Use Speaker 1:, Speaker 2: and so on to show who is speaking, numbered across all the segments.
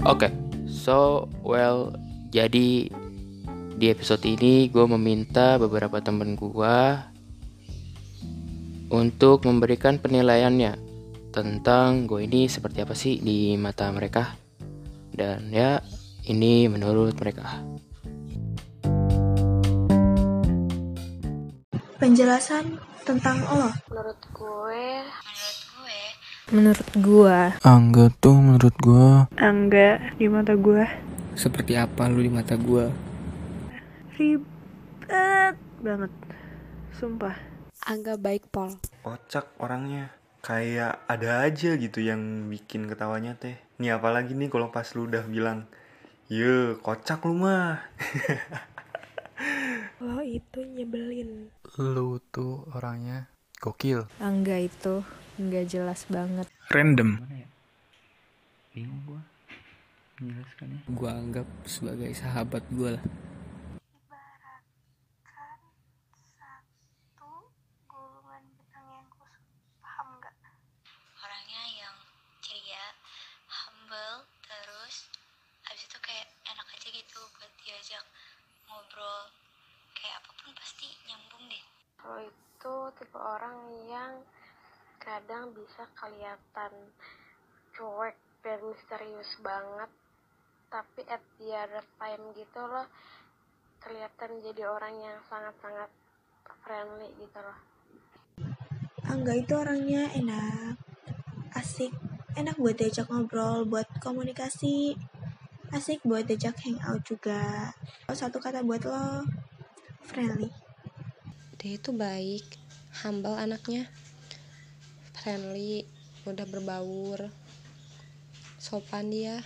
Speaker 1: Oke, okay, so well, jadi di episode ini gue meminta beberapa temen gue untuk memberikan penilaiannya tentang gue ini seperti apa sih di mata mereka dan ya ini menurut mereka.
Speaker 2: Penjelasan tentang Allah.
Speaker 3: Menurut gue,
Speaker 4: Menurut gua,
Speaker 5: Angga tuh menurut gua
Speaker 2: Angga di mata gue
Speaker 6: Seperti apa lu di mata gua?
Speaker 2: ribet banget. Sumpah.
Speaker 4: Angga baik Pol.
Speaker 7: kocak orangnya kayak ada aja gitu yang bikin ketawanya teh nih apalagi nih kalau pas lu udah bilang ye kocak lu mah
Speaker 2: Lo itu nyebelin.
Speaker 5: lu tuh orangnya gokil.
Speaker 4: Angga itu nggak jelas banget.
Speaker 6: Random.
Speaker 1: Bingung gue menjelaskannya.
Speaker 6: Gua anggap sebagai sahabat gua lah.
Speaker 3: gulungan benang yang kusut. Paham nggak? Orangnya yang ceria, humble, terus abis itu kayak enak aja gitu buat diajak ngobrol. Kayak apa pun pasti nyambung deh. Lo itu tipe orang yang kadang bisa kelihatan cuek dan misterius banget. Tapi at the other time gitu loh kelihatan jadi orang yang sangat-sangat friendly gitu loh.
Speaker 2: Angga itu orangnya enak, asik, enak buat diajak ngobrol, buat komunikasi, asik buat diajak hangout juga. Oh, Satu kata buat lo, friendly.
Speaker 8: dia itu baik humble anaknya friendly mudah berbaur sopan dia.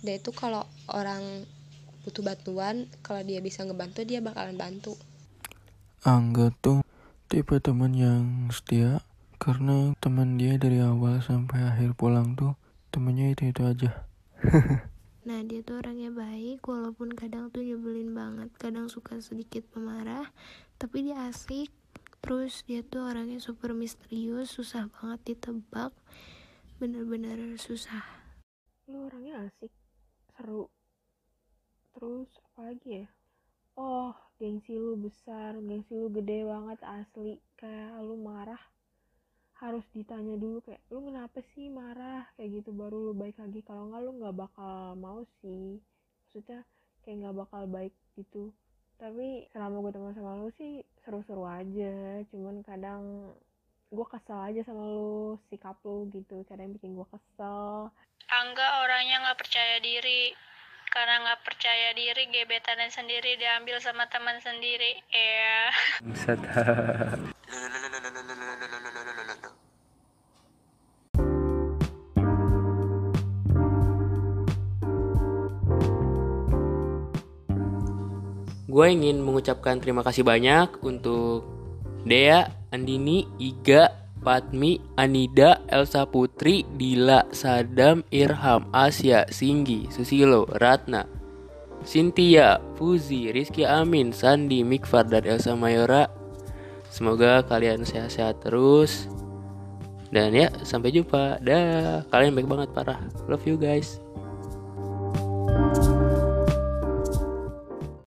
Speaker 8: Dia itu kalau orang butuh bantuan kalau dia bisa ngebantu dia bakalan bantu.
Speaker 5: Angga tuh tipe teman yang setia karena teman dia dari awal sampai akhir pulang tuh temennya itu itu aja.
Speaker 3: Nah dia tuh orangnya baik walaupun kadang tuh nyebelin banget Kadang suka sedikit pemarah Tapi dia asik Terus dia tuh orangnya super misterius Susah banget ditebak Bener-bener susah.
Speaker 9: Lu orangnya asik seru. Terus apa lagi ya? Oh gengsi lu besar gengsi lu gede banget asli. Kayak lu marah harus ditanya dulu kayak lu kenapa sih marah? Kayak gitu baru lu baik lagi. Kalau nggak lu nggak bakal mau sih. Maksudnya kayak nggak bakal baik gitu tapi selama gue teman sama lu sih seru-seru aja cuman kadang gue kesel aja sama lu sikap lu gitu kadang bikin gue kesel
Speaker 10: Angga orangnya nggak percaya diri. Karena nggak percaya diri, gebetannya sendiri diambil sama teman sendiri. Ya.
Speaker 1: Buset. Gue ingin mengucapkan terima kasih banyak untuk Dea, Andini, Iga, Patmi, Anida, Elsa Putri, Dila, Sadam, Irham, Asia, Singgi, Susilo, Ratna, Cynthia, Fuzi, Rizky Amin, Sandi, Mikfar, dan Elsa Mayora. Semoga kalian sehat-sehat terus. Dan ya, sampai jumpa. Dah, kalian baik banget parah. Love you guys.